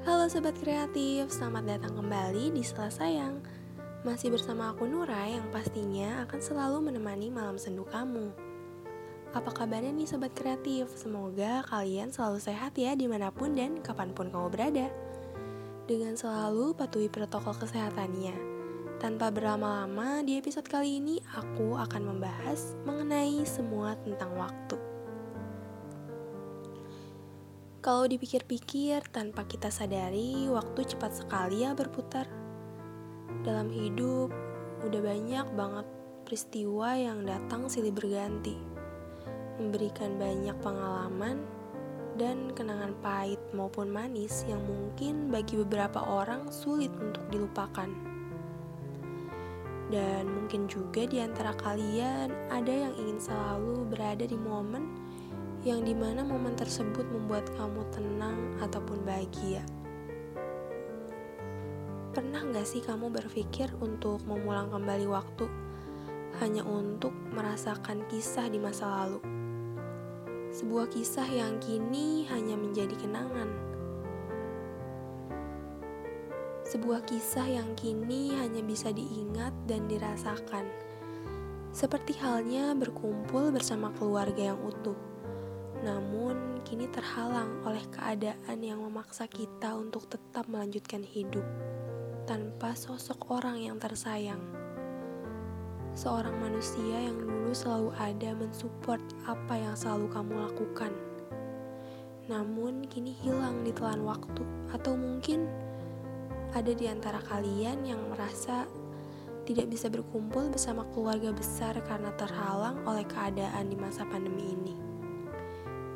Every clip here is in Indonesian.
Halo Sobat Kreatif, selamat datang kembali di Setelah Sayang. Masih bersama aku Nura yang pastinya akan selalu menemani malam sendu kamu. Apa kabarnya nih Sobat Kreatif? Semoga kalian selalu sehat ya di mana pun dan kapan pun kamu berada. Dengan selalu patuhi protokol kesehatannya. Tanpa berlama-lama, di episode kali ini aku akan membahas mengenai semua tentang waktu kalau dipikir-pikir tanpa kita sadari, waktu cepat sekali ya berputar. Dalam hidup, udah banyak banget peristiwa yang datang silih berganti. Memberikan banyak pengalaman dan kenangan pahit maupun manis yang mungkin bagi beberapa orang sulit untuk dilupakan. Dan mungkin juga di antara kalian ada yang ingin selalu berada di momen yang di mana momen tersebut membuat kamu tenang ataupun bahagia. Pernah gak sih kamu berpikir untuk memulang kembali waktu hanya untuk merasakan kisah di masa lalu? Sebuah kisah yang kini hanya menjadi kenangan. Sebuah kisah yang kini hanya bisa diingat dan dirasakan. Seperti halnya berkumpul bersama keluarga yang utuh namun kini terhalang oleh keadaan yang memaksa kita untuk tetap melanjutkan hidup tanpa sosok orang yang tersayang. Seorang manusia yang dulu selalu ada mensupport apa yang selalu kamu lakukan. Namun kini hilang di telan waktu atau mungkin ada di antara kalian yang merasa tidak bisa berkumpul bersama keluarga besar karena terhalang oleh keadaan di masa pandemi ini.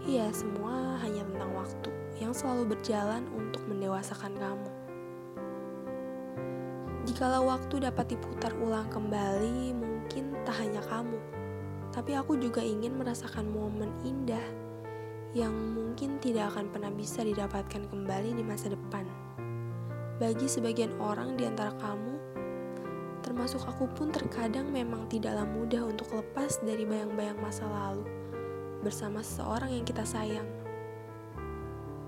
Iya, semua hanya tentang waktu yang selalu berjalan untuk mendewasakan kamu. Jikalau waktu dapat diputar ulang kembali, mungkin tak hanya kamu, tapi aku juga ingin merasakan momen indah yang mungkin tidak akan pernah bisa didapatkan kembali di masa depan. Bagi sebagian orang di antara kamu, termasuk aku pun terkadang memang tidaklah mudah untuk lepas dari bayang-bayang masa lalu bersama seseorang yang kita sayang.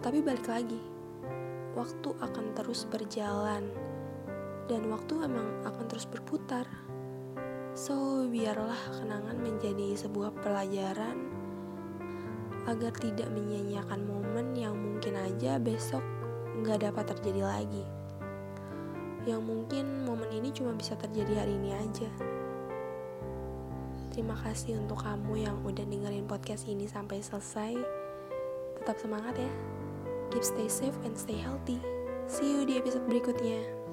Tapi balik lagi, waktu akan terus berjalan dan waktu memang akan terus berputar. So, biarlah kenangan menjadi sebuah pelajaran agar tidak menyia-nyiakan momen yang mungkin aja besok nggak dapat terjadi lagi. Yang mungkin momen ini cuma bisa terjadi hari ini aja. Terima kasih untuk kamu yang udah dengerin podcast ini sampai selesai. Tetap semangat ya. Keep stay safe and stay healthy. See you di episode berikutnya.